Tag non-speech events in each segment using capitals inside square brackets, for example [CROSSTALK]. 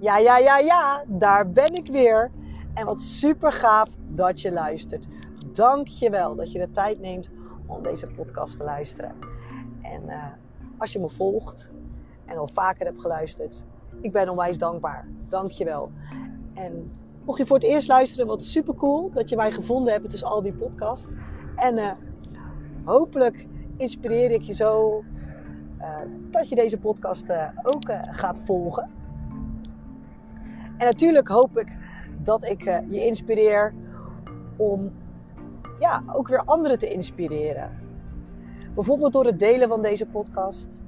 Ja, ja, ja, ja, daar ben ik weer. En wat super gaaf dat je luistert. Dank je wel dat je de tijd neemt om deze podcast te luisteren. En uh, als je me volgt en al vaker hebt geluisterd, ik ben onwijs dankbaar. Dank je wel. En mocht je voor het eerst luisteren, wat super cool dat je mij gevonden hebt tussen al die podcasts. En uh, hopelijk inspireer ik je zo uh, dat je deze podcast ook gaat volgen. En natuurlijk hoop ik dat ik je inspireer om ja, ook weer anderen te inspireren. Bijvoorbeeld door het delen van deze podcast.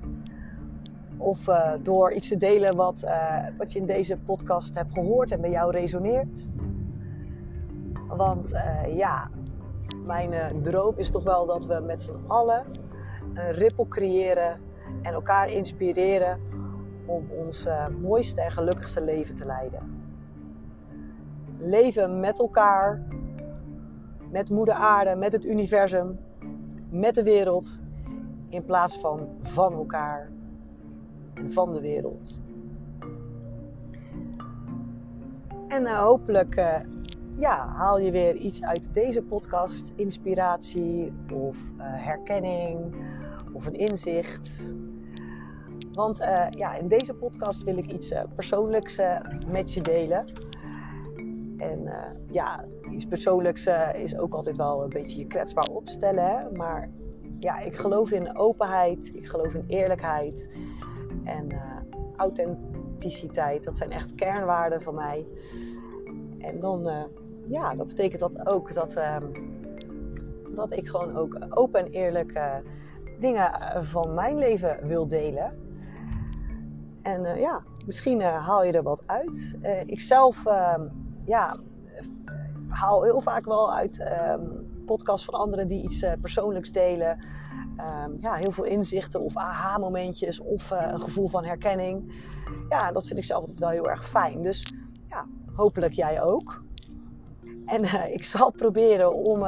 Of door iets te delen wat, wat je in deze podcast hebt gehoord en bij jou resoneert. Want ja, mijn droom is toch wel dat we met z'n allen een rippel creëren en elkaar inspireren om ons uh, mooiste en gelukkigste leven te leiden. Leven met elkaar, met Moeder Aarde, met het universum, met de wereld, in plaats van van elkaar en van de wereld. En uh, hopelijk ja, haal je weer iets uit deze podcast, inspiratie of herkenning of een inzicht want uh, ja, in deze podcast wil ik iets uh, persoonlijks met je delen. En ja, iets persoonlijks is ook altijd wel een beetje je kwetsbaar opstellen. Hè? Maar ja, ik geloof in openheid, ik geloof in eerlijkheid en authenticiteit. Dat zijn echt kernwaarden van mij. En dan, ja, dat betekent dat ook dat, ehm, dat ik gewoon ook open en eerlijk dingen van mijn leven wil delen. En uh, ja, misschien haal je er wat uit. Ik zelf ehm, ja, haal heel vaak wel uit um, podcasts van anderen die iets persoonlijks delen. Ja, heel veel inzichten of aha-momentjes of een gevoel van herkenning. Ja, dat vind ik zelf altijd wel heel erg fijn. Dus ja, hopelijk jij ook. En ik zal proberen om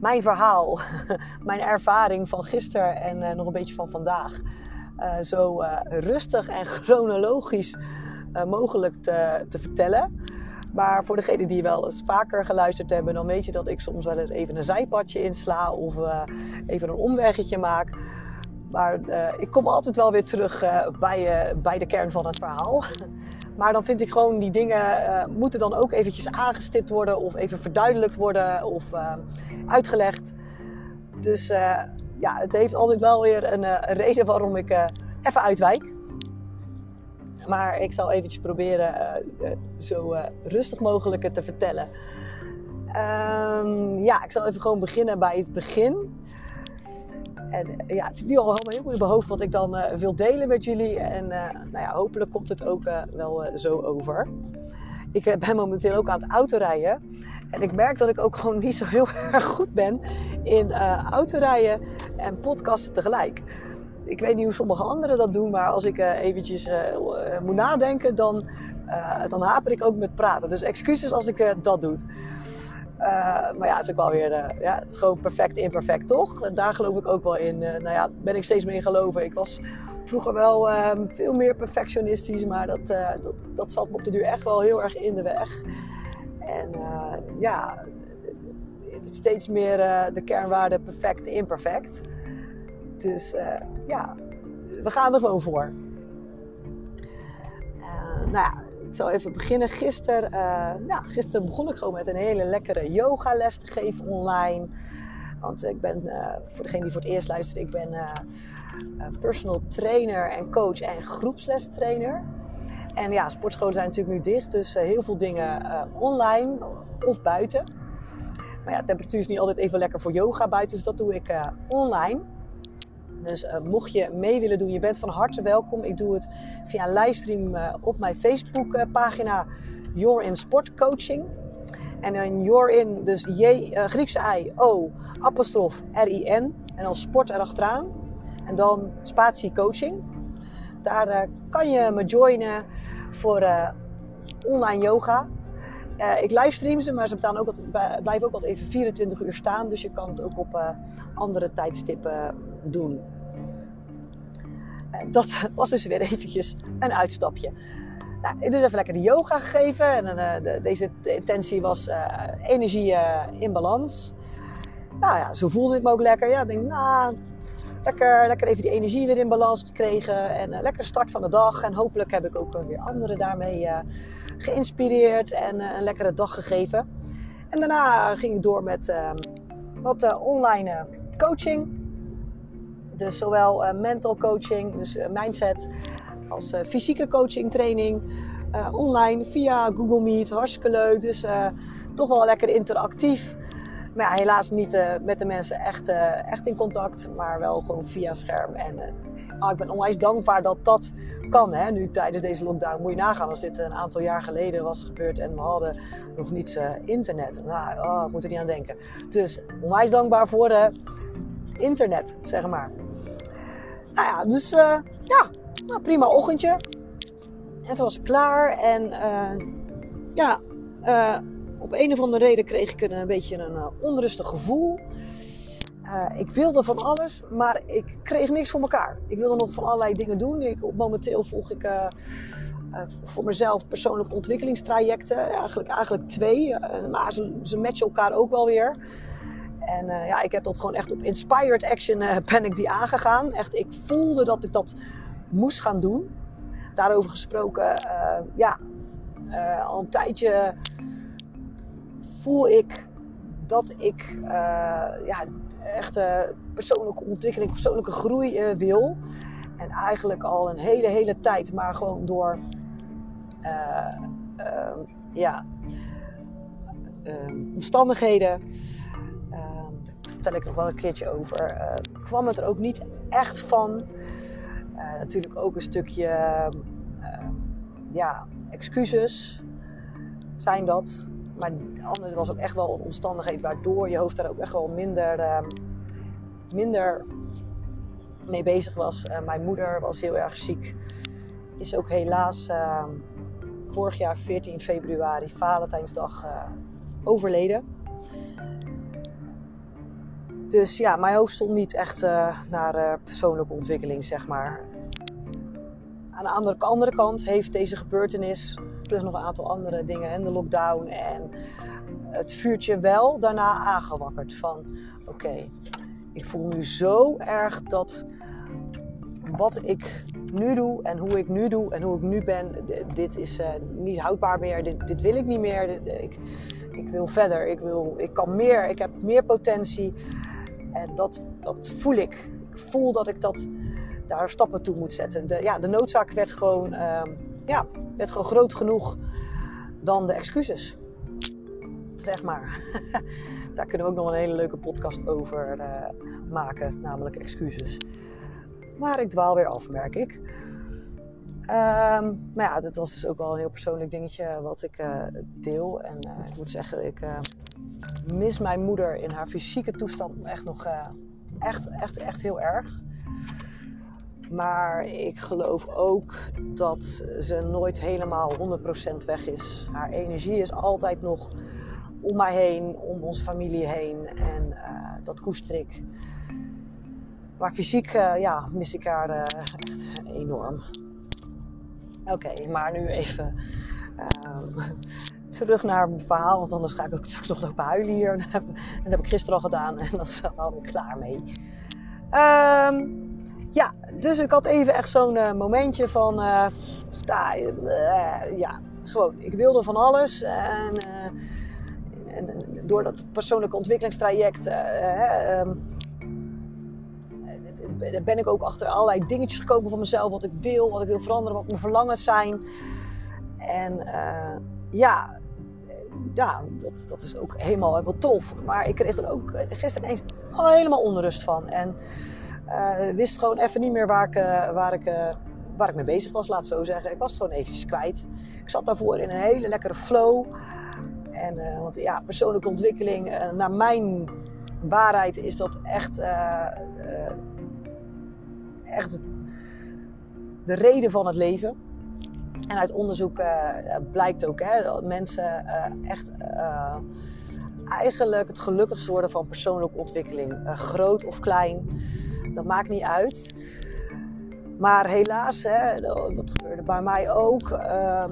mijn verhaal, [LAUGHS] mijn ervaring van gisteren en nog een beetje van vandaag uh, zo rustig en chronologisch mogelijk te, te, vertellen. Maar voor degenen die wel eens vaker geluisterd hebben, dan weet je dat ik soms wel eens even een zijpadje insla of even een omweggetje maak. Maar ik kom altijd wel weer terug bij, bij de kern van het verhaal. [LAUGHS] Maar dan vind ik gewoon die dingen moeten dan ook eventjes aangestipt worden of even verduidelijkt worden of uitgelegd. Dus ja, het heeft altijd wel weer een, reden waarom ik even uitwijk. Maar ik zal eventjes proberen zo rustig mogelijk te vertellen. Um, ja, ik zal even gewoon beginnen bij het begin. En ja, het is nu al helemaal heel goed in mijn hoofd wat ik dan wil delen met jullie. En nou ja, hopelijk komt het ook wel zo over. Ik ben momenteel ook aan het autorijden. En ik merk dat ik ook gewoon niet zo heel [LAUGHS] erg goed ben in uh, autorijden en podcasten tegelijk. Ik weet niet hoe sommige anderen dat doen, maar als ik uh, eventjes moet nadenken, dan, dan haper ik ook met praten. Dus excuses als ik dat doe. Maar ja, het is ook wel weer, ja, het is gewoon perfect imperfect, toch? Daar geloof ik ook wel in. nou ja, ben ik steeds meer in geloven. Ik was vroeger wel ehm, veel meer perfectionistisch, maar dat, dat, dat zat me op de duur echt wel heel erg in de weg. En uh, ja, steeds meer uh, de kernwaarde perfect, imperfect. Dus uh, ja, we gaan er gewoon voor. nou ja, ik zal even beginnen. Gisteren, nou, gisteren begon ik gewoon met een hele lekkere yogales te geven online. Want ik ben, voor degene die voor het eerst luistert, ik ben personal trainer en coach en groepslestrainer. En ja, sportscholen zijn natuurlijk nu dicht, dus heel veel dingen online of buiten. Maar ja, de temperatuur is niet altijd even lekker voor yoga buiten, dus dat doe ik online. Dus mocht je mee willen doen, je bent van harte welkom. Ik doe het via livestream op mijn Facebook pagina Your in Sport Coaching. En dan Your in, dus J, Griekse I, O, apostrof, R-I-N. En dan sport erachteraan. En dan spatie coaching. Daar kan je me joinen voor online yoga. Ik livestream ze, maar ze ook blijven ook wat even 24 uur staan. Dus je kan het ook op andere tijdstippen doen. Dat [LAUGHS] was dus weer eventjes een uitstapje. Nou, dus even lekker de yoga gegeven. En de, deze intentie was uh, energie uh, in balans. Nou ja, zo voelde ik me ook lekker. Ja, ik denk, nou, lekker, lekker even die energie weer in balans gekregen. En uh, lekker start van de dag. En hopelijk heb ik ook weer anderen daarmee geïnspireerd en een lekkere dag gegeven. En daarna ging ik door met ehm, wat online coaching. Dus zowel mental coaching, dus mindset als uh, fysieke coaching training. Uh, online via Google Meet. Hartstikke leuk. Dus uh, toch wel lekker interactief. Maar ja, helaas niet met de mensen echt, echt in contact. Maar wel gewoon via scherm. En ah, ik ben onwijs dankbaar dat dat kan. Hè? Nu tijdens deze lockdown moet je nagaan als dit een aantal jaar geleden was gebeurd. En we hadden nog niet internet. Nou, oh, ik moet er niet aan denken. Dus onwijs dankbaar voor de internet, zeg maar. Nou ja, dus ja, nou, prima ochtendje. En toen was klaar. En uh, ja, uh, op een of andere reden kreeg ik een, beetje een onrustig gevoel. ik wilde van alles, maar ik kreeg niks voor elkaar. Ik wilde nog van allerlei dingen doen. Ik, momenteel volg ik voor mezelf persoonlijke ontwikkelingstrajecten. Eigenlijk, eigenlijk twee, maar ze, ze matchen elkaar ook wel weer. En ja, ik heb dat gewoon echt op inspired action ben ik die aangegaan. Echt, ik voelde dat ik dat moest gaan doen. Daarover gesproken, uh, ja, al een tijdje voel ik dat ik ja, echt persoonlijke ontwikkeling, persoonlijke groei wil. En eigenlijk al een hele, hele tijd, maar gewoon door ja, omstandigheden. Vertel ik nog wel een keertje over. kwam het er ook niet echt van uh, natuurlijk ook een stukje uh, ja, excuses zijn dat. Maar anders was ook echt wel een omstandigheid waardoor je hoofd daar ook echt wel minder, minder mee bezig was. mijn moeder was heel erg ziek. Is ook helaas vorig jaar 14 februari, Valentijnsdag, eh, overleden. Dus ja, mijn hoofd stond niet echt uh, naar uh, persoonlijke ontwikkeling, zeg maar. Aan de andere, andere, kant heeft deze gebeurtenis, plus nog een aantal andere dingen en de lockdown en het vuurtje wel daarna aangewakkerd. Van oké, ik voel nu zo erg dat wat ik nu doe en hoe ik nu doe en hoe ik nu ben, dit is uh, niet houdbaar meer. Dit, dit, wil ik niet meer. ik, ik wil verder. Ik, wil, ik kan meer. Ik heb meer potentie. En dat, dat voel ik. Ik voel dat ik dat, daar stappen toe moet zetten. De, ja, de noodzaak werd gewoon, uh, ja, werd gewoon groot genoeg dan de excuses. Zeg maar. [LAUGHS] daar kunnen we ook nog een hele leuke podcast over uh, maken, namelijk excuses. Maar ik dwaal weer af, merk ik. Um, maar ja, dat was dus ook wel een heel persoonlijk dingetje wat ik uh, deel. En uh, ik moet zeggen, ik uh, mis mijn moeder in haar fysieke toestand echt nog echt, echt, echt heel erg. Maar ik geloof ook dat ze nooit helemaal 100% weg is. Haar energie is altijd nog om mij heen, om onze familie heen. En dat koester ik. Maar fysiek ja, mis ik haar echt enorm. Oké, maar nu even uh, terug naar mijn verhaal. Want anders ga ik ook straks nog lopen huilen hier. [LAUGHS] Heb, dat heb ik gisteren al gedaan en dan is er alweer klaar mee. Um, ja, dus ik had even echt zo'n uh, momentje van... Uh, ja, gewoon, ik wilde van alles. En, en, en door dat persoonlijke ontwikkelingstraject... Um, ben ik ook achter allerlei dingetjes gekomen van mezelf. Wat ik wil, wat ik wil veranderen, wat mijn verlangens zijn. En uh, ja, ja dat, dat is ook helemaal, helemaal tof. Maar ik kreeg er ook gisteren ineens al helemaal onrust van. En wist gewoon even niet meer waar ik, waar, ik, waar ik mee bezig was, laat het zo zeggen. Ik was het gewoon eventjes kwijt. Ik zat daarvoor in een hele lekkere flow. En, want ja, persoonlijke ontwikkeling, naar mijn waarheid is dat echt echt de reden van het leven. En uit onderzoek uh, blijkt ook hè, dat mensen uh, echt uh, eigenlijk het gelukkigst worden van persoonlijke ontwikkeling. groot of klein. Dat maakt niet uit. Maar helaas, hè, dat gebeurde bij mij ook, ehm,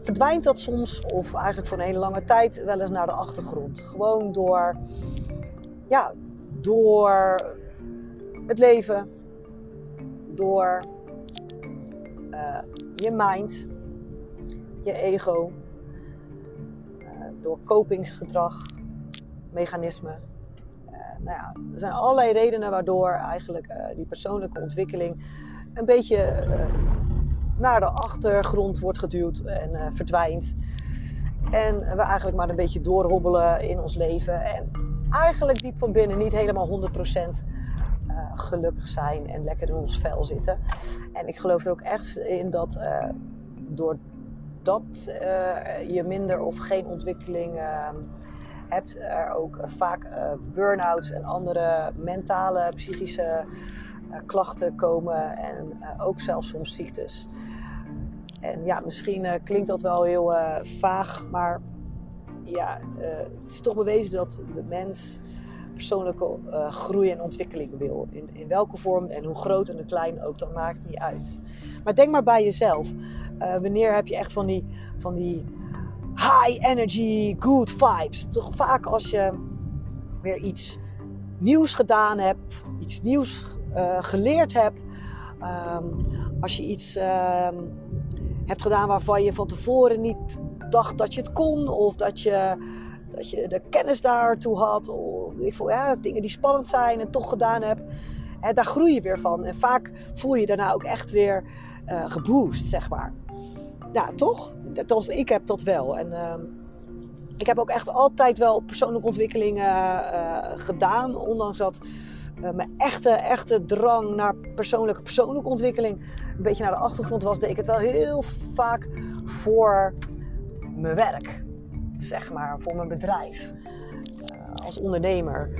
verdwijnt dat soms, of eigenlijk voor een hele lange tijd, wel eens naar de achtergrond. Gewoon door, ja, door het leven, door uh, je mind, je ego, uh, door kopingsgedrag, mechanismen. Uh, nou ja, er zijn allerlei redenen waardoor eigenlijk die persoonlijke ontwikkeling een beetje naar de achtergrond wordt geduwd en verdwijnt. En we eigenlijk maar een beetje doorhobbelen in ons leven. En eigenlijk diep van binnen niet helemaal 100% gelukkig zijn en lekker in ons vel zitten. En ik geloof er ook echt in dat uh, doordat uh, je minder of geen ontwikkeling uh, hebt, er ook vaak burn-outs en andere mentale, psychische klachten komen en ook zelfs soms ziektes. En ja, misschien klinkt dat wel heel vaag, maar ja, het is toch bewezen dat de mens persoonlijke uh, groei en ontwikkeling wil. In, in welke vorm en hoe groot en klein ook, dat maakt niet uit. Maar denk maar bij jezelf. Uh, wanneer heb je echt van die, van die high energy, good vibes? Toch vaak als je weer iets nieuws gedaan hebt, iets nieuws uh, geleerd hebt. Um, als je iets um, hebt gedaan waarvan je van tevoren niet dacht dat je het kon, of dat je dat je de kennis daartoe had. Of ik voel, ja, dingen die spannend zijn en toch gedaan hebt. Hè, daar groei je weer van. En vaak voel je daarna ook echt weer uh, geboost, zeg maar. Ja, toch? Dat, ik heb dat wel. En uh, ik heb ook echt altijd wel persoonlijke ontwikkelingen uh, gedaan. Ondanks dat uh, mijn echte, echte drang naar persoonlijke, persoonlijke ontwikkeling een beetje naar de achtergrond was, deed ik het wel heel vaak voor mijn werk zeg maar, voor mijn bedrijf. Uh, als ondernemer.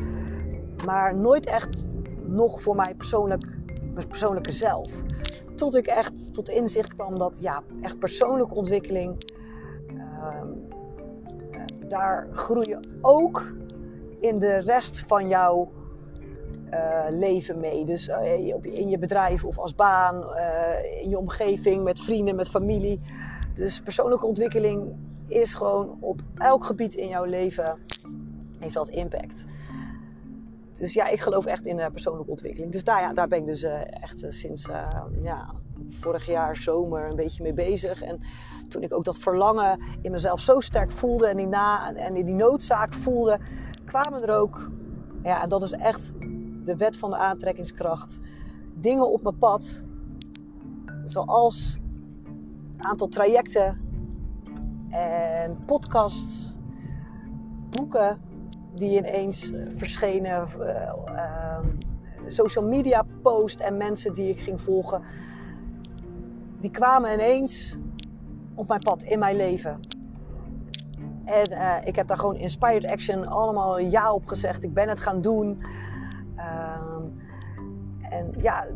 Maar nooit echt nog voor mij persoonlijk, mijn persoonlijke zelf. Tot ik echt tot inzicht kwam dat ja, echt persoonlijke ontwikkeling. Uh, daar groei je ook in de rest van jouw uh, leven mee. Dus in je bedrijf of als baan, in je omgeving, met vrienden, met familie. Dus persoonlijke ontwikkeling is gewoon op elk gebied in jouw leven heeft dat impact. Dus ja, ik geloof echt in uh, persoonlijke ontwikkeling. Dus daar, ja, daar ben ik dus uh, echt uh, sinds ja, vorig jaar zomer een beetje mee bezig. En toen ik ook dat verlangen in mezelf zo sterk voelde en die, na, en die noodzaak voelde, kwamen er ook, ja, en dat is echt de wet van de aantrekkingskracht, dingen op mijn pad. Zoals aantal trajecten en podcasts, boeken die ineens verschenen, uh, social media posts en mensen die ik ging volgen, die kwamen ineens op mijn pad in mijn leven. En uh, ik heb daar gewoon inspired action allemaal ja op gezegd. Ik ben het gaan doen. Uh, en ja,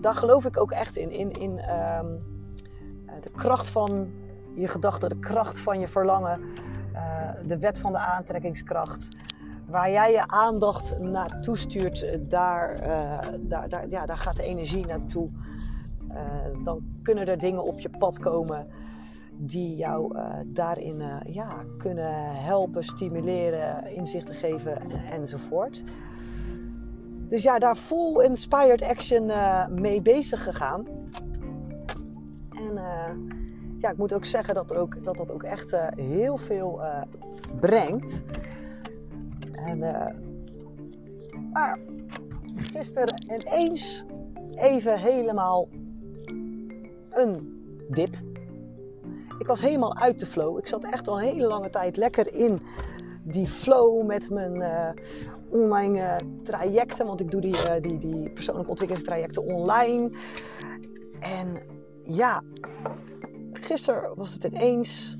daar geloof ik ook echt in. in, in um, de kracht van je gedachten, de kracht van je verlangen, uh, de wet van de aantrekkingskracht. Waar jij je aandacht naartoe stuurt, eh, daar, daar, daar, ja, daar gaat de energie naartoe. Dan kunnen er dingen op je pad komen die jou daarin ja, kunnen helpen, stimuleren, inzichten geven enzovoort. Dus ja, daar full inspired action mee bezig gegaan. En uh, ja, ik moet ook zeggen dat, ook, dat dat ook echt uh, heel veel uh, brengt. En, maar gisteren ineens even helemaal een dip. Ik was helemaal uit de flow. Ik zat echt al een hele lange tijd lekker in die flow met mijn uh, online trajecten. Want ik doe die, die, die persoonlijke ontwikkelingstrajecten online. En ja, gisteren was het ineens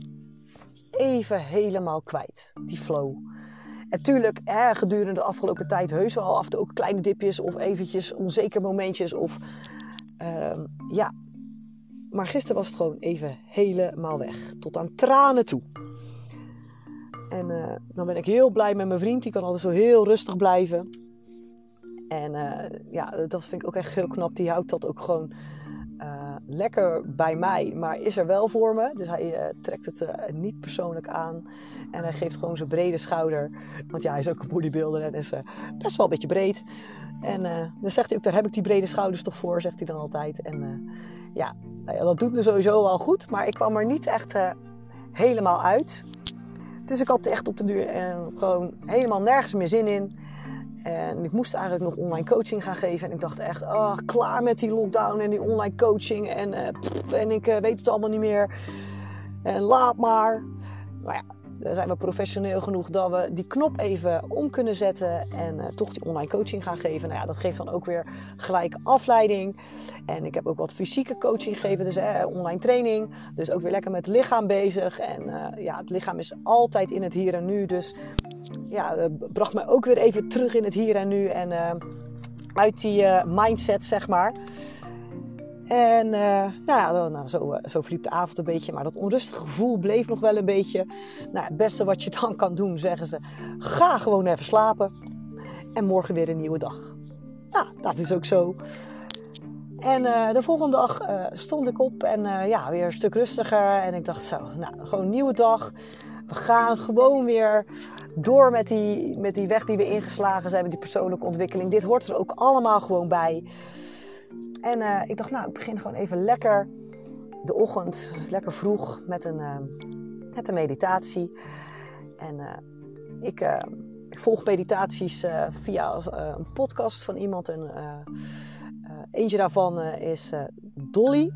even helemaal kwijt, die flow. En tuurlijk, hè, gedurende de afgelopen tijd heus wel af en toe ook kleine dipjes of eventjes onzeker momentjes. Of, uh, ja. Maar gisteren was het gewoon even helemaal weg. Tot aan tranen toe. En uh, dan ben ik heel blij met mijn vriend. Die kan altijd zo heel rustig blijven. En ja, dat vind ik ook echt heel knap. Die houdt dat ook gewoon lekker bij mij, maar is er wel voor me. Dus hij trekt het niet persoonlijk aan. En hij geeft gewoon zijn brede schouder. Want ja, hij is ook een bodybuilder en is best wel een beetje breed. En dan zegt hij ook, daar heb ik die brede schouders toch voor, zegt hij dan altijd. En ja, nou ja, dat doet me sowieso wel goed. Maar ik kwam er niet echt helemaal uit. Dus ik had echt op de duur uh, gewoon helemaal nergens meer zin in. En ik moest eigenlijk nog online coaching gaan geven. En ik dacht echt, oh, klaar met die lockdown en die online coaching. En, uh, en ik uh, weet het allemaal niet meer. En laat maar. Maar ja, dan zijn we professioneel genoeg dat we die knop even om kunnen zetten en uh, toch die online coaching gaan geven. Nou ja, dat geeft dan ook weer gelijk afleiding. En ik heb ook wat fysieke coaching gegeven, dus online training. Dus ook weer lekker met lichaam bezig. En ja, het lichaam is altijd in het hier en nu. Dus ja, bracht mij ook weer even terug in het hier en nu. En uit die mindset, zeg maar. En uh, nou nou, zo, zo verliep de avond een beetje. Maar dat onrustige gevoel bleef nog wel een beetje. Nou, het beste wat je dan kan doen, zeggen ze. Ga gewoon even slapen. En morgen weer een nieuwe dag. Nou, dat is ook zo. En de volgende dag stond ik op en ja, weer een stuk rustiger. En ik dacht zo, nou, gewoon een nieuwe dag. We gaan gewoon weer door met die, met die weg die we ingeslagen zijn, met die persoonlijke ontwikkeling. Dit hoort er ook allemaal gewoon bij. En uh, ik dacht, nou, ik begin gewoon even lekker de ochtend, lekker vroeg, met een, uh, met een meditatie. En uh, ik, ik, volg meditaties via een podcast van iemand. En eentje daarvan is Dolly,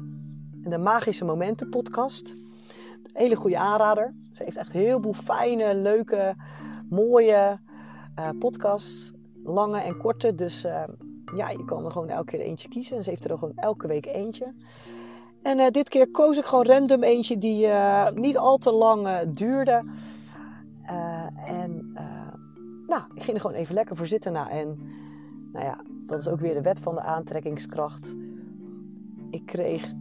de Magische Momenten podcast. Een hele goede aanrader. Ze heeft echt heel veel fijne, leuke, mooie podcasts. Lange en korte, dus ja, je kan er gewoon elke keer eentje kiezen. En ze heeft er gewoon elke week eentje. En uh, dit keer koos ik gewoon random eentje die uh, niet al te lang uh, duurde. en nou, ik ging er gewoon even lekker voor zitten. Nou, en nou ja, dat is ook weer de wet van de aantrekkingskracht. Ik kreeg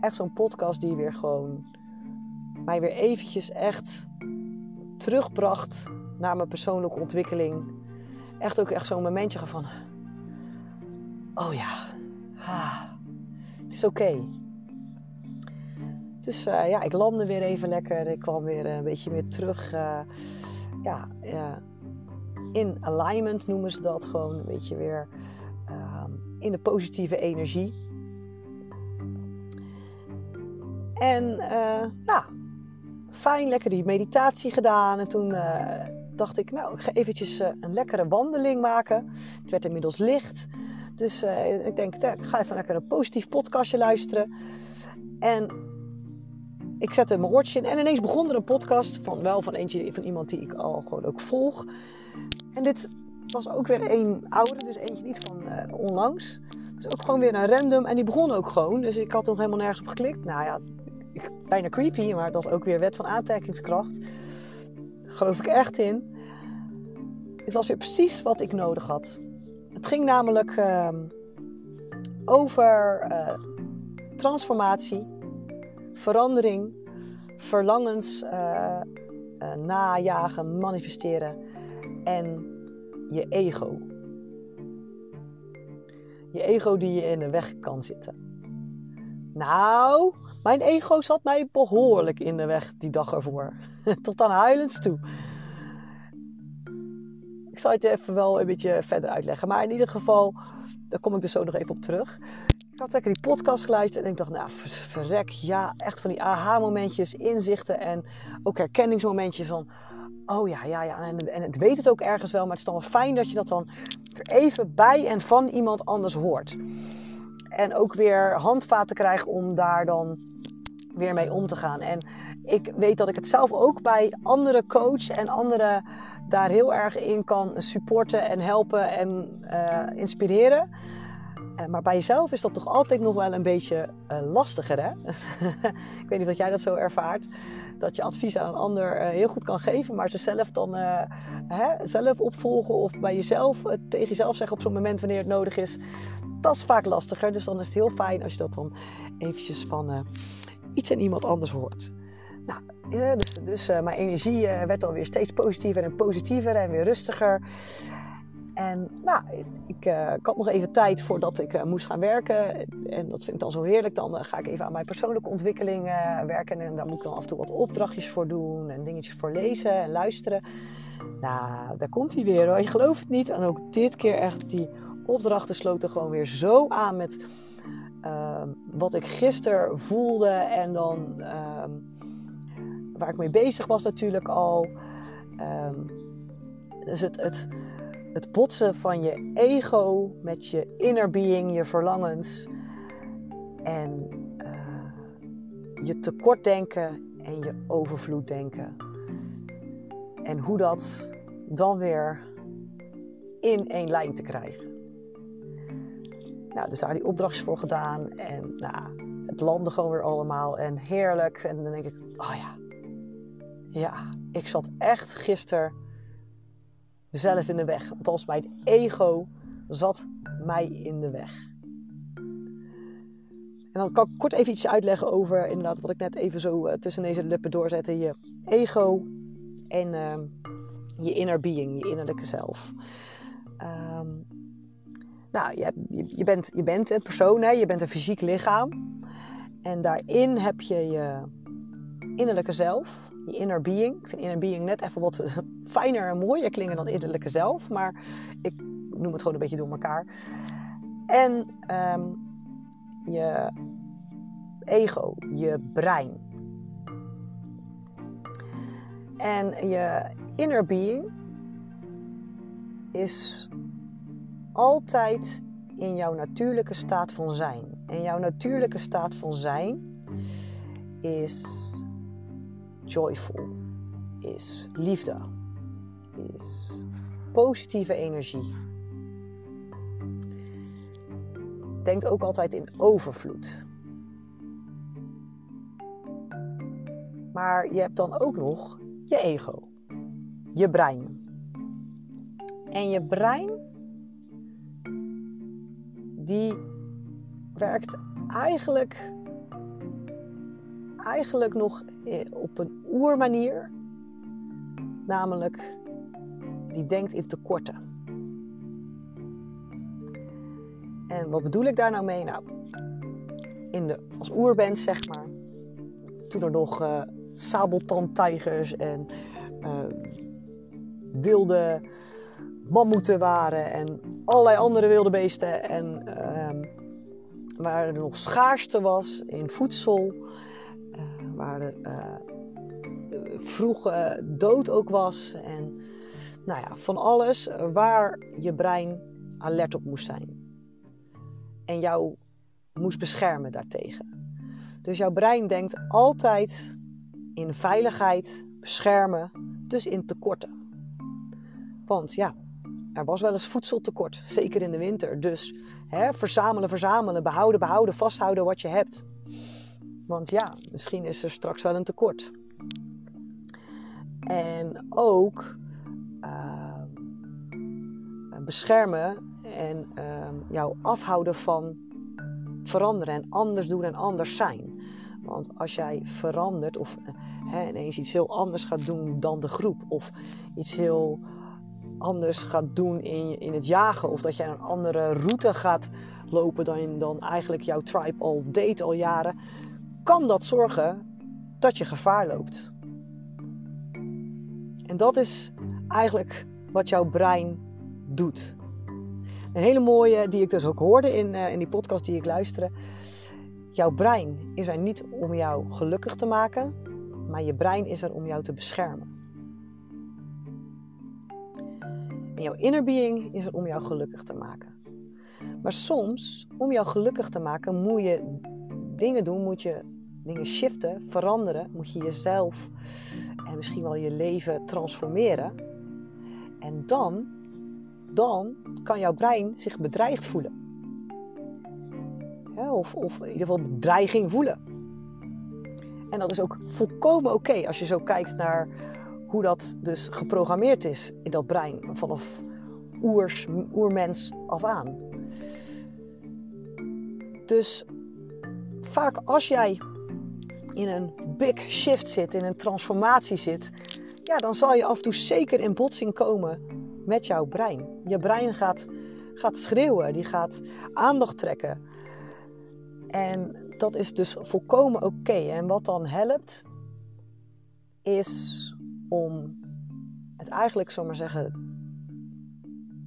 echt zo'n podcast die weer gewoon mij weer eventjes echt terugbracht naar mijn persoonlijke ontwikkeling. Echt ook echt zo'n momentje van oh ja, het is oké. Dus uh, ja, ik landde weer even lekker. Ik kwam weer een beetje meer terug. Uh, ja, uh, in alignment noemen ze dat. Gewoon een beetje weer in de positieve energie. En nou, fijn, lekker die meditatie gedaan. En toen dacht ik, nou, ik ga eventjes een lekkere wandeling maken. Het werd inmiddels licht. Dus uh, ik denk, ik ga even lekker een positief podcastje luisteren. En ik zette mijn oortje in en ineens begon er een podcast van wel van eentje van iemand die ik al gewoon ook volg. En dit was ook weer een oude, dus eentje niet van uh, onlangs. Dus ook gewoon weer een random en die begon ook gewoon. Dus ik had nog helemaal nergens op geklikt. Nou ja, bijna creepy, maar dat is ook weer wet van aantrekkingskracht. Geloof ik echt in. Het was weer precies wat ik nodig had. Het ging namelijk uh, over uh, transformatie, verandering, verlangens uh, najagen, manifesteren en je ego. Je ego die je in de weg kan zitten. Nou, mijn ego zat mij behoorlijk in de weg die dag ervoor. [LAUGHS] Tot aan huilens toe. Ik zal het je even wel een beetje verder uitleggen. Maar in ieder geval, daar kom ik dus zo nog even op terug. Ik had lekker die podcast geluisterd en ik dacht, nou, verrek, ja, echt van die aha-momentjes, inzichten en ook herkenningsmomentjes van, oh ja, ja, ja, en, en het weet het ook ergens wel, maar het is dan wel fijn dat je dat dan even bij en van iemand anders hoort. En ook weer handvaten krijgt om daar dan weer mee om te gaan. En ik weet dat ik het zelf ook bij andere coach en andere daar heel erg in kan supporten en helpen en uh, inspireren. Uh, maar bij jezelf is dat toch altijd nog wel een beetje uh, lastiger, hè? [LAUGHS] ik weet niet of jij dat zo ervaart. Dat je advies aan een ander heel goed kan geven, maar ze zelf dan hè, zelf opvolgen of bij jezelf tegen jezelf zeggen op zo'n moment wanneer het nodig is. Dat is vaak lastiger. Dus dan is het heel fijn als je dat dan eventjes van iets en iemand anders hoort. Nou, dus, dus mijn energie uh, werd alweer steeds positiever en positiever en weer rustiger. En nou, ik, uh, ik, had nog even tijd voordat ik uh, moest gaan werken. En dat vind ik dan zo heerlijk. Dan uh, ga ik even aan mijn persoonlijke ontwikkeling werken. En daar moet ik dan af en toe wat opdrachtjes voor doen. En dingetjes voor lezen en luisteren. Nou, daar komt hij weer hoor. Je gelooft het niet. En ook dit keer echt, die opdrachten sloten gewoon weer zo aan met ehm, wat ik gisteren voelde. En dan ehm, waar ik mee bezig was natuurlijk al. Um, dus het, het, het botsen van je ego met je inner being, je verlangens. En uh, je tekortdenken en je overvloeddenken. En hoe dat dan weer in één lijn te krijgen. Nou, dus daar die opdrachtjes voor gedaan. En nou, het landde gewoon weer allemaal. En heerlijk. En dan denk ik, oh ja. Ja, ik zat echt gisteren mezelf in de weg. Als mijn ego zat mij in de weg. En dan kan ik kort even iets uitleggen over inderdaad wat ik net even zo uh, tussen deze lippen doorzette. Je ego en uh, je inner being, je innerlijke zelf. Um, nou, je, je, bent, je bent een persoon, hè? je bent een fysiek lichaam. En daarin heb je je innerlijke zelf je inner being. Ik vind inner being net even wat [LAUGHS] fijner en mooier klinken dan innerlijke zelf. Maar ik noem het gewoon een beetje door elkaar. En ehm, je ego, je brein. En je inner being is altijd in jouw natuurlijke staat van zijn. En jouw natuurlijke staat van zijn is joyful, is liefde, is positieve energie. Denk ook altijd in overvloed. Maar je hebt dan ook nog je ego, je brein. En je brein, die werkt eigenlijk, eigenlijk nog op een oermanier. Namelijk, die denkt in tekorten. En wat bedoel ik daar nou mee? Nou, in de, als oerband zeg maar, toen er nog uh, sabeltandtijgers en uh, wilde mammoeten waren en allerlei andere wilde beesten. En uh, waar er nog schaarste was in voedsel waar er uh, vroeg uh, dood ook was. En nou ja, van alles waar je brein alert op moest zijn. En jou moest beschermen daartegen. Dus jouw brein denkt altijd in veiligheid, beschermen, dus in tekorten. Want ja, er was wel eens voedseltekort, zeker in de winter. Dus hè, verzamelen, verzamelen, behouden, behouden, vasthouden wat je hebt. Want ja, misschien is er straks wel een tekort. En ook uh, beschermen en uh, jou afhouden van veranderen en anders doen en anders zijn. Want als jij verandert of hè, ineens iets heel anders gaat doen dan de groep, of iets heel anders gaat doen in, in het jagen, of dat jij een andere route gaat lopen dan, dan eigenlijk jouw tribe al deed al jaren, kan dat zorgen dat je gevaar loopt. En dat is eigenlijk wat jouw brein doet. Een hele mooie die ik dus ook hoorde in, uh, in die podcast die ik luisterde. Jouw brein is er niet om jou gelukkig te maken, maar je brein is er om jou te beschermen. En jouw inner being is er om jou gelukkig te maken. Maar soms, om jou gelukkig te maken, moet je dingen doen, moet je dingen shiften, veranderen, moet je jezelf en misschien wel je leven transformeren. En dan, dan kan jouw brein zich bedreigd voelen. of, of in ieder geval bedreiging voelen. En dat is ook volkomen oké als je zo kijkt naar hoe dat dus geprogrammeerd is in dat brein vanaf oers, oermens af aan. Dus vaak als jij in een big shift zit, in een transformatie zit, ja, dan zal je af en toe zeker in botsing komen met jouw brein. Je brein gaat, gaat schreeuwen, die gaat aandacht trekken. En dat is dus volkomen oké. En wat dan helpt, is om het eigenlijk, zomaar zeggen,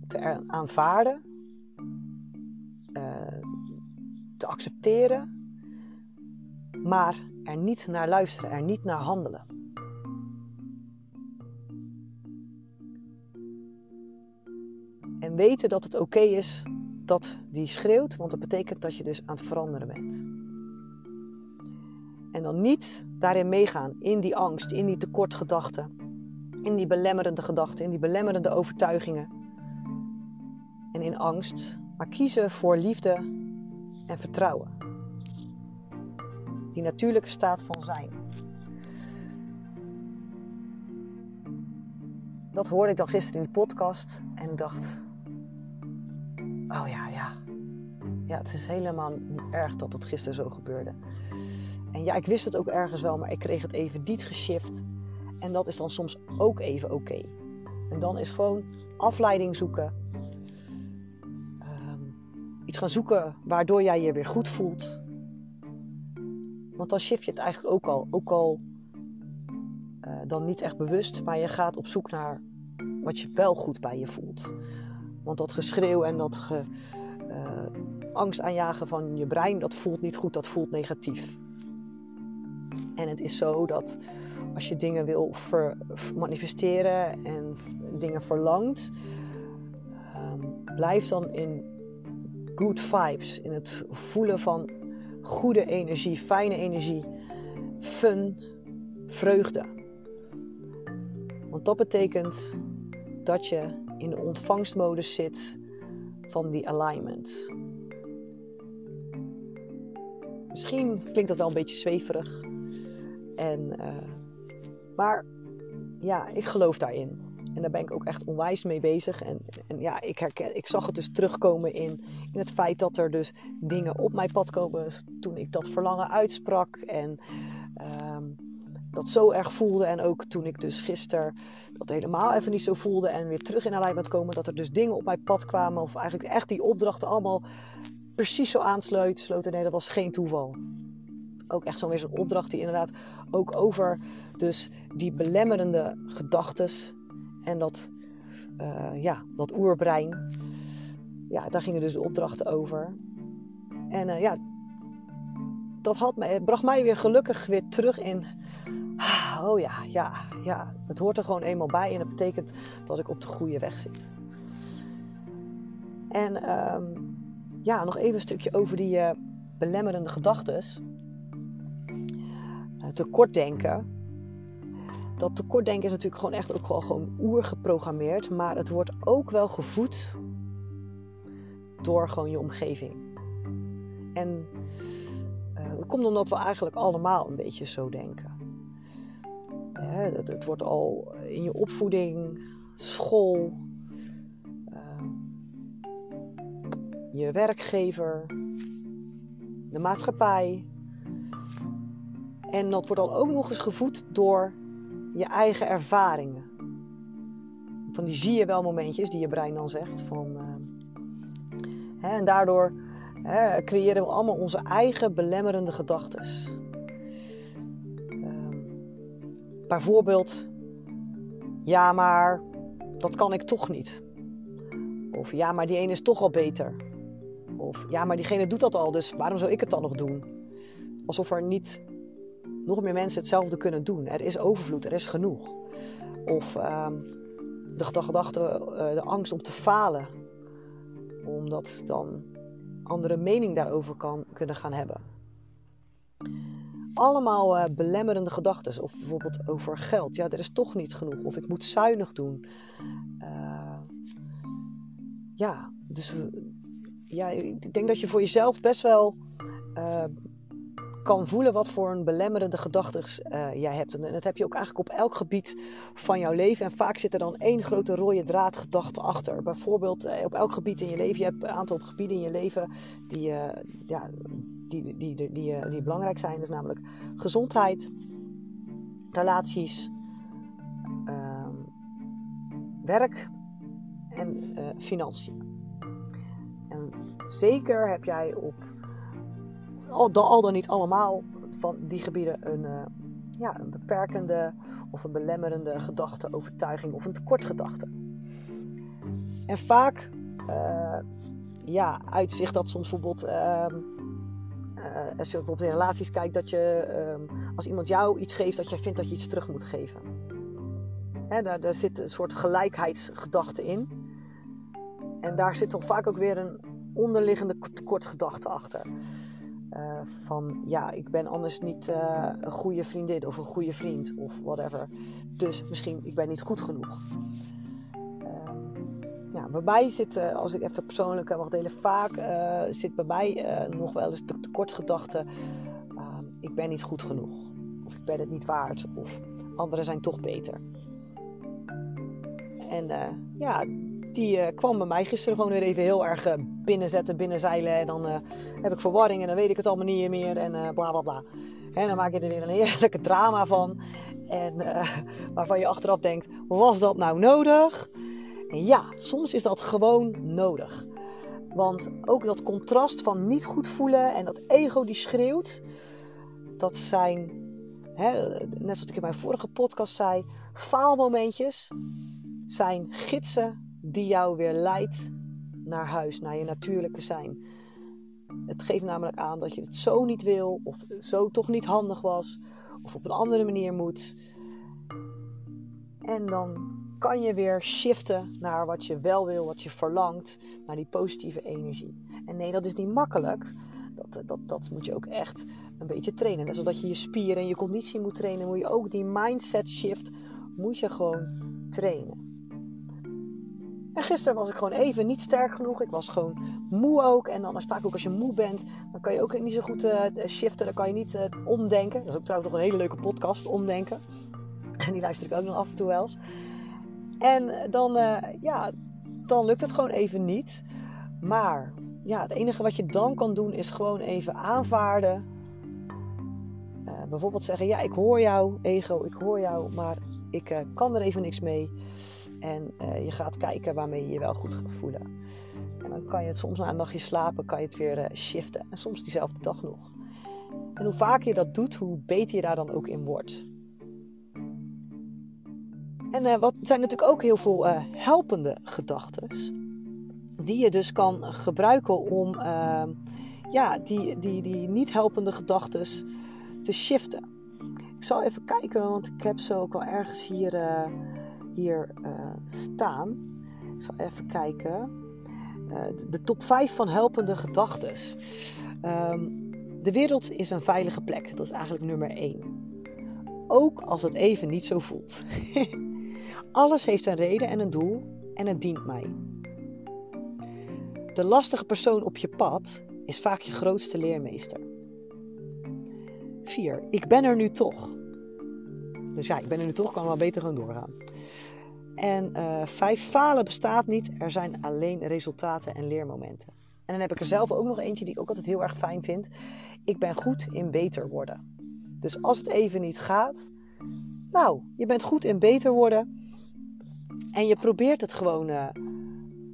te aanvaarden, uh, te accepteren, maar er niet naar luisteren, er niet naar handelen. En weten dat het oké is dat die schreeuwt, want dat betekent dat je dus aan het veranderen bent. En dan niet daarin meegaan, in die angst, in die tekortgedachten, in die belemmerende gedachten, in die belemmerende overtuigingen en in angst, maar kiezen voor liefde en vertrouwen. Die natuurlijke staat van zijn. Dat hoorde ik dan gisteren in de podcast en dacht: Oh ja, ja. Ja, het is helemaal niet erg dat het gisteren zo gebeurde. En ja, ik wist het ook ergens wel, maar ik kreeg het even niet geshift. En dat is dan soms ook even oké. En dan is gewoon afleiding zoeken. Um, iets gaan zoeken waardoor jij je weer goed voelt. Want dan shift je het eigenlijk ook al. Ook al uh, dan niet echt bewust, maar je gaat op zoek naar wat je wel goed bij je voelt. Want dat geschreeuw en dat ge, uh, angst aanjagen van je brein, dat voelt niet goed, dat voelt negatief. En het is zo dat als je dingen wil manifesteren en dingen verlangt, um, blijf dan in good vibes, in het voelen van goede energie, fijne energie, fun, vreugde. Want dat betekent dat je in de ontvangstmodus zit van die alignment. Misschien klinkt dat wel een beetje zweverig. En, uh, maar ja, ik geloof daarin. En daar ben ik ook echt onwijs mee bezig. En, en ja, ik, herken, ik zag het dus terugkomen in, in het feit dat er dus dingen op mijn pad komen toen ik dat verlangen uitsprak. En ehm, dat zo erg voelde. En ook toen ik dus gisteren dat helemaal even niet zo voelde en weer terug in alignment komen. Dat er dus dingen op mijn pad kwamen. Of eigenlijk echt die opdrachten allemaal precies zo aansloten. Nee, dat was geen toeval. Ook echt zo'n weer zo'n opdracht die inderdaad ook over dus die belemmerende gedachtes en dat, uh, ja, dat oerbrein. Ja, daar gingen dus de opdrachten over. En uh, ja, dat had mij, het bracht mij weer gelukkig weer terug in Ah, oh ja, ja, ja. Het hoort er gewoon eenmaal bij en dat betekent dat ik op de goede weg zit. En ehm, ja, nog even een stukje over die uh, belemmerende gedachten. Uh, tekortdenken. Dat tekortdenken is natuurlijk gewoon echt ook wel gewoon oergeprogrammeerd. Maar het wordt ook wel gevoed door gewoon je omgeving. En dat komt omdat we eigenlijk allemaal een beetje zo denken. Het, het, wordt al in je opvoeding, school, uh, je werkgever, de maatschappij. En dat wordt al ook nog eens gevoed door je eigen ervaringen. Van die zie je wel momentjes die je brein dan zegt. Van, uh, hè, en daardoor hè, creëren we allemaal onze eigen belemmerende gedachten. Bijvoorbeeld, ja, maar dat kan ik toch niet. Of ja, maar die ene is toch al beter. Of ja, maar diegene doet dat al, dus waarom zou ik het dan nog doen? Alsof er niet nog meer mensen hetzelfde kunnen doen. Er is overvloed, er is genoeg. Of uh, de gedachte, uh, de angst om te falen. Omdat dan andere mening daarover kan, kunnen gaan hebben allemaal uh, belemmerende gedachten. Of bijvoorbeeld over geld. Ja, er is toch niet genoeg. Of ik moet zuinig doen. Uh, ja, dus ja, ik denk dat je voor jezelf best wel kan voelen wat voor een belemmerende gedachten uh, jij hebt. En dat heb je ook eigenlijk op elk gebied van jouw leven. En vaak zit er dan één grote rode draad gedachte achter. Bijvoorbeeld uh, op elk gebied in je leven. Je hebt een aantal gebieden in je leven die, uh, ja, die, die, die, die, die belangrijk zijn. Dus namelijk gezondheid, relaties, ehm, werk, en financiën. En zeker heb jij op al dan, al dan niet allemaal van die gebieden een, uh, ja, een beperkende of een belemmerende gedachte, overtuiging of een tekortgedachte. En vaak uh, ja, uitzicht dat soms bijvoorbeeld, uh, als je bijvoorbeeld in relaties kijkt, dat je ehm, als iemand jou iets geeft, dat jij vindt dat je iets terug moet geven. Hè, daar, daar zit een soort gelijkheidsgedachte in. En daar zit toch vaak ook weer een onderliggende tekortgedachte achter. Uh, van ja, ik ben anders niet uh, een goede vriendin of een goede vriend of whatever. Dus misschien ik ben niet goed genoeg. Uh, ja, bij mij zit, eh, als ik even persoonlijk mag delen, vaak zit bij mij nog wel eens de tekortgedachte: ik ben niet goed genoeg. Of ik ben het niet waard. Of anderen zijn toch beter. En ja, die uh, kwam bij mij gisteren gewoon weer even heel erg uh, binnenzetten, binnenzeilen. En dan uh, heb ik verwarring en dan weet ik het allemaal niet meer en bla bla bla. En dan maak je er weer een heerlijke drama van. En [LAUGHS] waarvan je achteraf denkt, was dat nou nodig? Ja, soms is dat gewoon nodig. Want ook dat contrast van niet goed voelen en dat ego die schreeuwt, dat zijn, hè, net zoals ik in mijn vorige podcast zei, faalmomentjes zijn gidsen die jou weer leidt naar huis, naar je natuurlijke zijn. Het geeft namelijk aan dat je het zo niet wil, of zo toch niet handig was, of op een andere manier moet. En dan kan je weer shiften naar wat je wel wil, wat je verlangt, naar die positieve energie. En nee, dat is niet makkelijk. Dat, dat, dat moet je ook echt een beetje trainen. Net zoals je je spieren en je conditie moet trainen, moet je ook die mindset shift moet je gewoon trainen. En gisteren was ik gewoon even niet sterk genoeg. Ik was gewoon moe ook. En dan is vaak ook als je moe bent, dan kan je ook niet zo goed uh, shiften. Dan kan je niet uh, omdenken. Dat is ook trouwens nog een hele leuke podcast, omdenken. En die luister ik ook nog af en toe wel eens. En dan, uh, ja, dan lukt het gewoon even niet. Maar ja, het enige wat je dan kan doen is gewoon even aanvaarden. bijvoorbeeld zeggen, ja, ik hoor jou, ego, ik hoor jou, maar ik kan er even niks mee. En uh, je gaat kijken waarmee je je wel goed gaat voelen. En dan kan je het soms na een dagje slapen, kan je het weer uh, shiften. En soms diezelfde dag nog. En hoe vaker je dat doet, hoe beter je daar dan ook in wordt. En uh, wat zijn natuurlijk ook heel veel helpende gedachten. Die je dus kan gebruiken om ja, die, die, die niet helpende gedachten te shiften. Ik zal even kijken, want ik heb zo ook al ergens hier hier uh, staan. Ik zal even kijken. Uh, de, top 5 van helpende gedachten. Um, de wereld is een veilige plek. Dat is eigenlijk nummer 1. Ook als het even niet zo voelt. [LAUGHS] Alles heeft een reden en een doel en het dient mij. De lastige persoon op je pad is vaak je grootste leermeester. 4. Ik ben er nu toch. Dus ja, ik ben er nu toch, kan wel beter gaan doorgaan. En uh, vijf, falen bestaat niet. Er zijn alleen resultaten en leermomenten. En dan heb ik er zelf ook nog eentje die ik ook altijd heel erg fijn vind. Ik ben goed in beter worden. Dus als het even niet gaat, nou, je bent goed in beter worden. En je probeert het gewoon uh,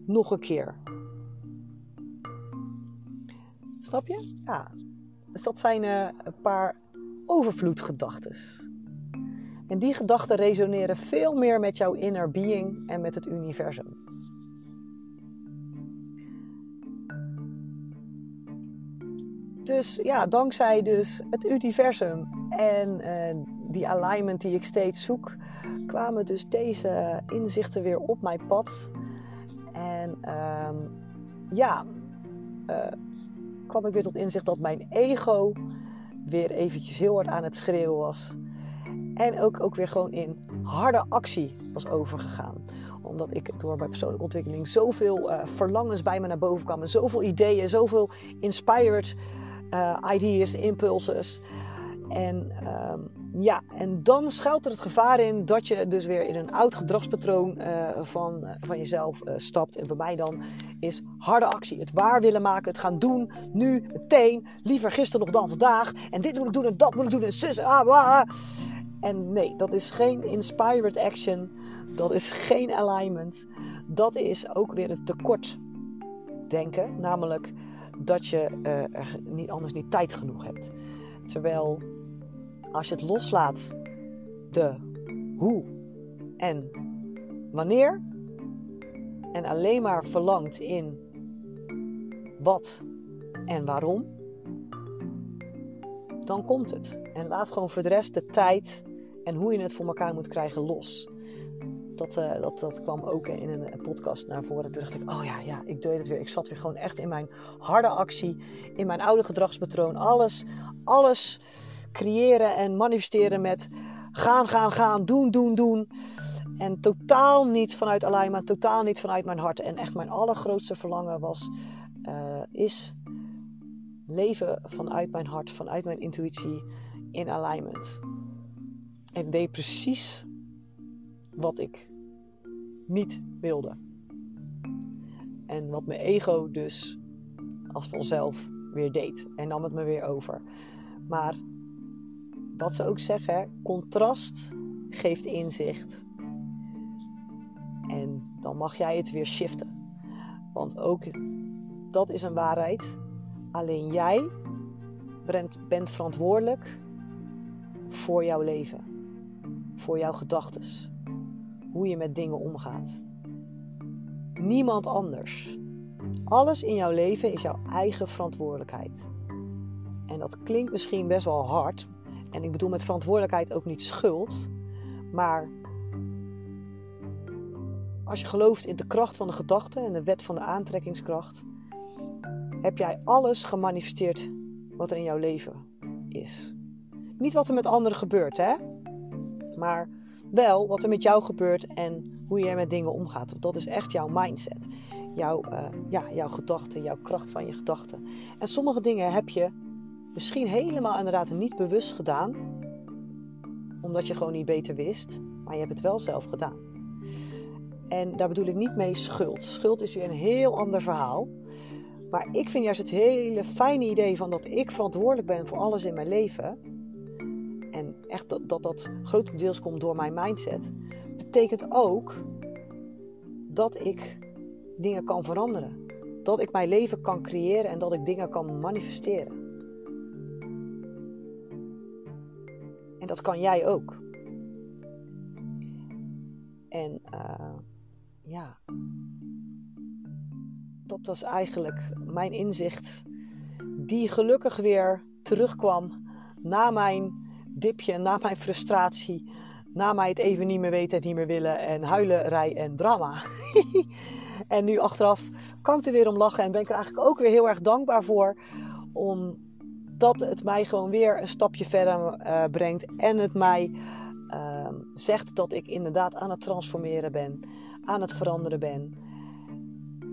nog een keer. Snap je? Ja. Dus dat zijn uh, een paar overvloedgedachten. En die gedachten resoneren veel meer met jouw inner being en met het universum. Dus ja, dankzij dus het universum en uh, die alignment die ik steeds zoek, kwamen dus deze inzichten weer op mijn pad. En uh, ja, uh, kwam ik weer tot inzicht dat mijn ego weer eventjes heel hard aan het schreeuwen was. En ook, ook weer gewoon in harde actie was overgegaan. Omdat ik door mijn persoonlijke ontwikkeling zoveel uh, verlangens bij me naar boven kwamen. Zoveel ideeën, zoveel inspired uh, ideas, impulses. En uh, ja, en dan schuilt er het gevaar in dat je dus weer in een oud gedragspatroon uh, van, van jezelf stapt. En bij mij dan is harde actie. Het waar willen maken, het gaan doen, nu, meteen. Liever gisteren nog dan vandaag. En dit moet ik doen en dat moet ik doen en zus. Ah, blah. En nee, dat is geen inspired action. Dat is geen alignment. Dat is ook weer een tekort denken. Namelijk dat je uh, niet, anders niet tijd genoeg hebt. Terwijl als je het loslaat, de hoe en wanneer, en alleen maar verlangt in wat en waarom, dan komt het. En laat gewoon voor de rest de tijd en hoe je het voor elkaar moet krijgen los. Dat, uh, dat, dat kwam ook in een, podcast naar voren. Toen dacht ik, oh ja, ja, ik deed het weer. Ik zat weer gewoon echt in mijn harde actie, in mijn oude gedragspatroon. Alles, alles creëren en manifesteren met gaan, gaan, gaan, doen, doen, doen. En totaal niet vanuit alignment, totaal niet vanuit mijn hart. En echt mijn allergrootste verlangen was, uh, is leven vanuit mijn hart, vanuit mijn intuïtie in alignment. En deed precies wat ik niet wilde. En wat mijn ego dus als vanzelf weer deed. En nam het me weer over. Maar wat ze ook zeggen, contrast geeft inzicht. En dan mag jij het weer shiften. Want ook dat is een waarheid. Alleen jij bent, bent verantwoordelijk voor jouw leven, voor jouw gedachten, hoe je met dingen omgaat. Niemand anders. Alles in jouw leven is jouw eigen verantwoordelijkheid. En dat klinkt misschien best wel hard. En ik bedoel met verantwoordelijkheid ook niet schuld. Maar als je gelooft in de kracht van de gedachte en de wet van de aantrekkingskracht, heb jij alles gemanifesteerd wat er in jouw leven is. Niet wat er met anderen gebeurt, hè? Maar wel wat er met jou gebeurt en hoe jij met dingen omgaat. Want dat is echt jouw mindset. Jouw, uh, ja, jouw gedachten, jouw kracht van je gedachten. En sommige dingen heb je misschien helemaal inderdaad niet bewust gedaan. Omdat je gewoon niet beter wist. Maar je hebt het wel zelf gedaan. En daar bedoel ik niet mee schuld. Schuld is weer een heel ander verhaal. Maar ik vind juist het hele fijne idee van dat ik verantwoordelijk ben voor alles in mijn leven. Echt dat dat, dat grotendeels komt door mijn mindset. Betekent ook dat ik dingen kan veranderen. Dat ik mijn leven kan creëren en dat ik dingen kan manifesteren. En dat kan jij ook. En uh, ja, dat was eigenlijk mijn inzicht, die gelukkig weer terugkwam na mijn dipje, na mijn frustratie, na mij het even niet meer weten en niet meer willen en huilerij en drama. [LAUGHS] en nu achteraf kan ik er weer om lachen en ben ik er eigenlijk ook weer heel erg dankbaar voor, omdat het mij gewoon weer een stapje verder uh, brengt en het mij uh, zegt dat ik inderdaad aan het transformeren ben, aan het veranderen ben.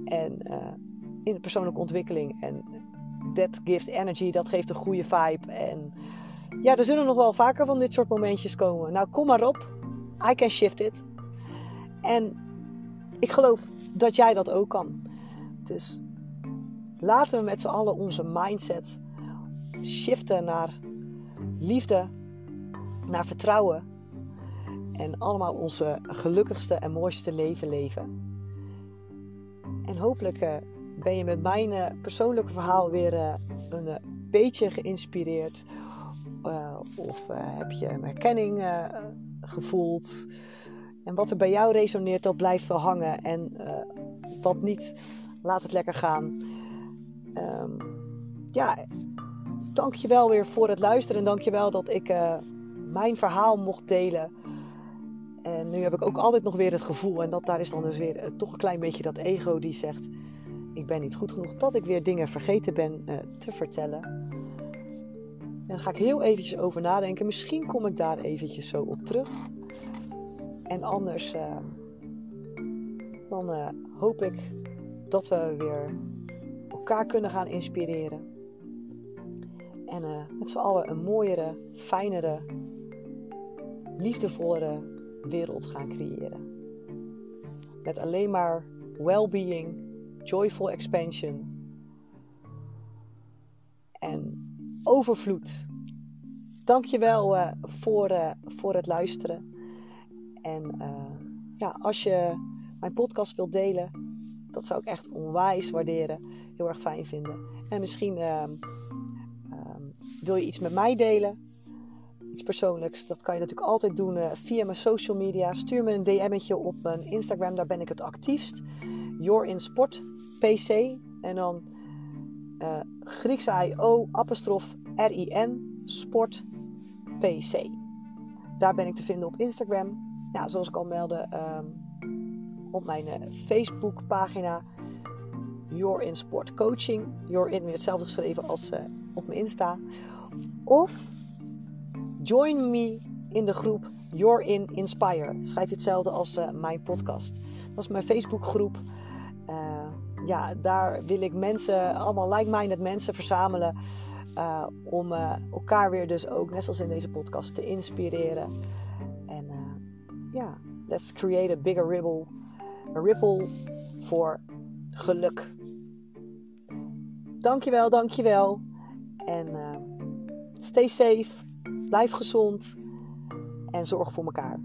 En uh, in de persoonlijke ontwikkeling. En that gives energy, dat geeft een goede vibe. En ja, er zullen nog wel vaker van dit soort momentjes komen. Nou, kom maar op. I can shift it. En ik geloof dat jij dat ook kan. Dus laten we met z'n allen onze mindset shiften naar liefde, naar vertrouwen. En allemaal onze gelukkigste en mooiste leven leven. En hopelijk uh, ben je met mijn uh, persoonlijke verhaal weer uh, een beetje geïnspireerd. Of heb je een herkenning gevoeld. En wat er bij jou resoneert, dat blijft wel hangen. En wat niet, laat het lekker gaan. Um, ja, dank je wel weer voor het luisteren. En dank je wel dat ik mijn verhaal mocht delen. En nu heb ik ook altijd nog weer het gevoel, en dat daar is dan dus weer toch een klein beetje dat ego die zegt: Ik ben niet goed genoeg, dat ik weer dingen vergeten ben te vertellen. Daar ga ik heel eventjes over nadenken. Misschien kom ik daar eventjes zo op terug. En anders, uh, dan hoop ik dat we weer elkaar kunnen gaan inspireren. En met z'n allen een mooiere, fijnere, liefdevollere wereld gaan creëren. Met alleen maar well-being, joyful expansion en overvloed. Dankjewel uh, voor, uh, voor het luisteren. En uh, ja, als je mijn podcast wilt delen, dat zou ik echt onwijs waarderen. Heel erg fijn vinden. En misschien ehm, ehm, wil je iets met mij delen. Iets persoonlijks. Dat kan je natuurlijk altijd doen via mijn social media. Stuur me een DM'tje op mijn Instagram. Daar ben ik het actiefst. Your in Sport PC. En dan uh, Griekse I-O apostrof R-I-N Sport PC. Daar ben ik te vinden op Instagram. Ja, zoals ik al meldde, um, op mijn uh, Facebook pagina Your in Sport Coaching. Your in weer hetzelfde geschreven als uh, op mijn Insta. Of join me in de groep Your in Inspire. Schrijf je hetzelfde als mijn podcast. Dat is mijn Facebook groep. Ja, daar wil ik mensen, allemaal like-minded mensen verzamelen. om elkaar weer dus ook, net zoals in deze podcast, te inspireren. En ja, let's create a bigger ripple een ripple voor geluk. Dankjewel, dankjewel. En stay safe, blijf gezond en zorg voor elkaar.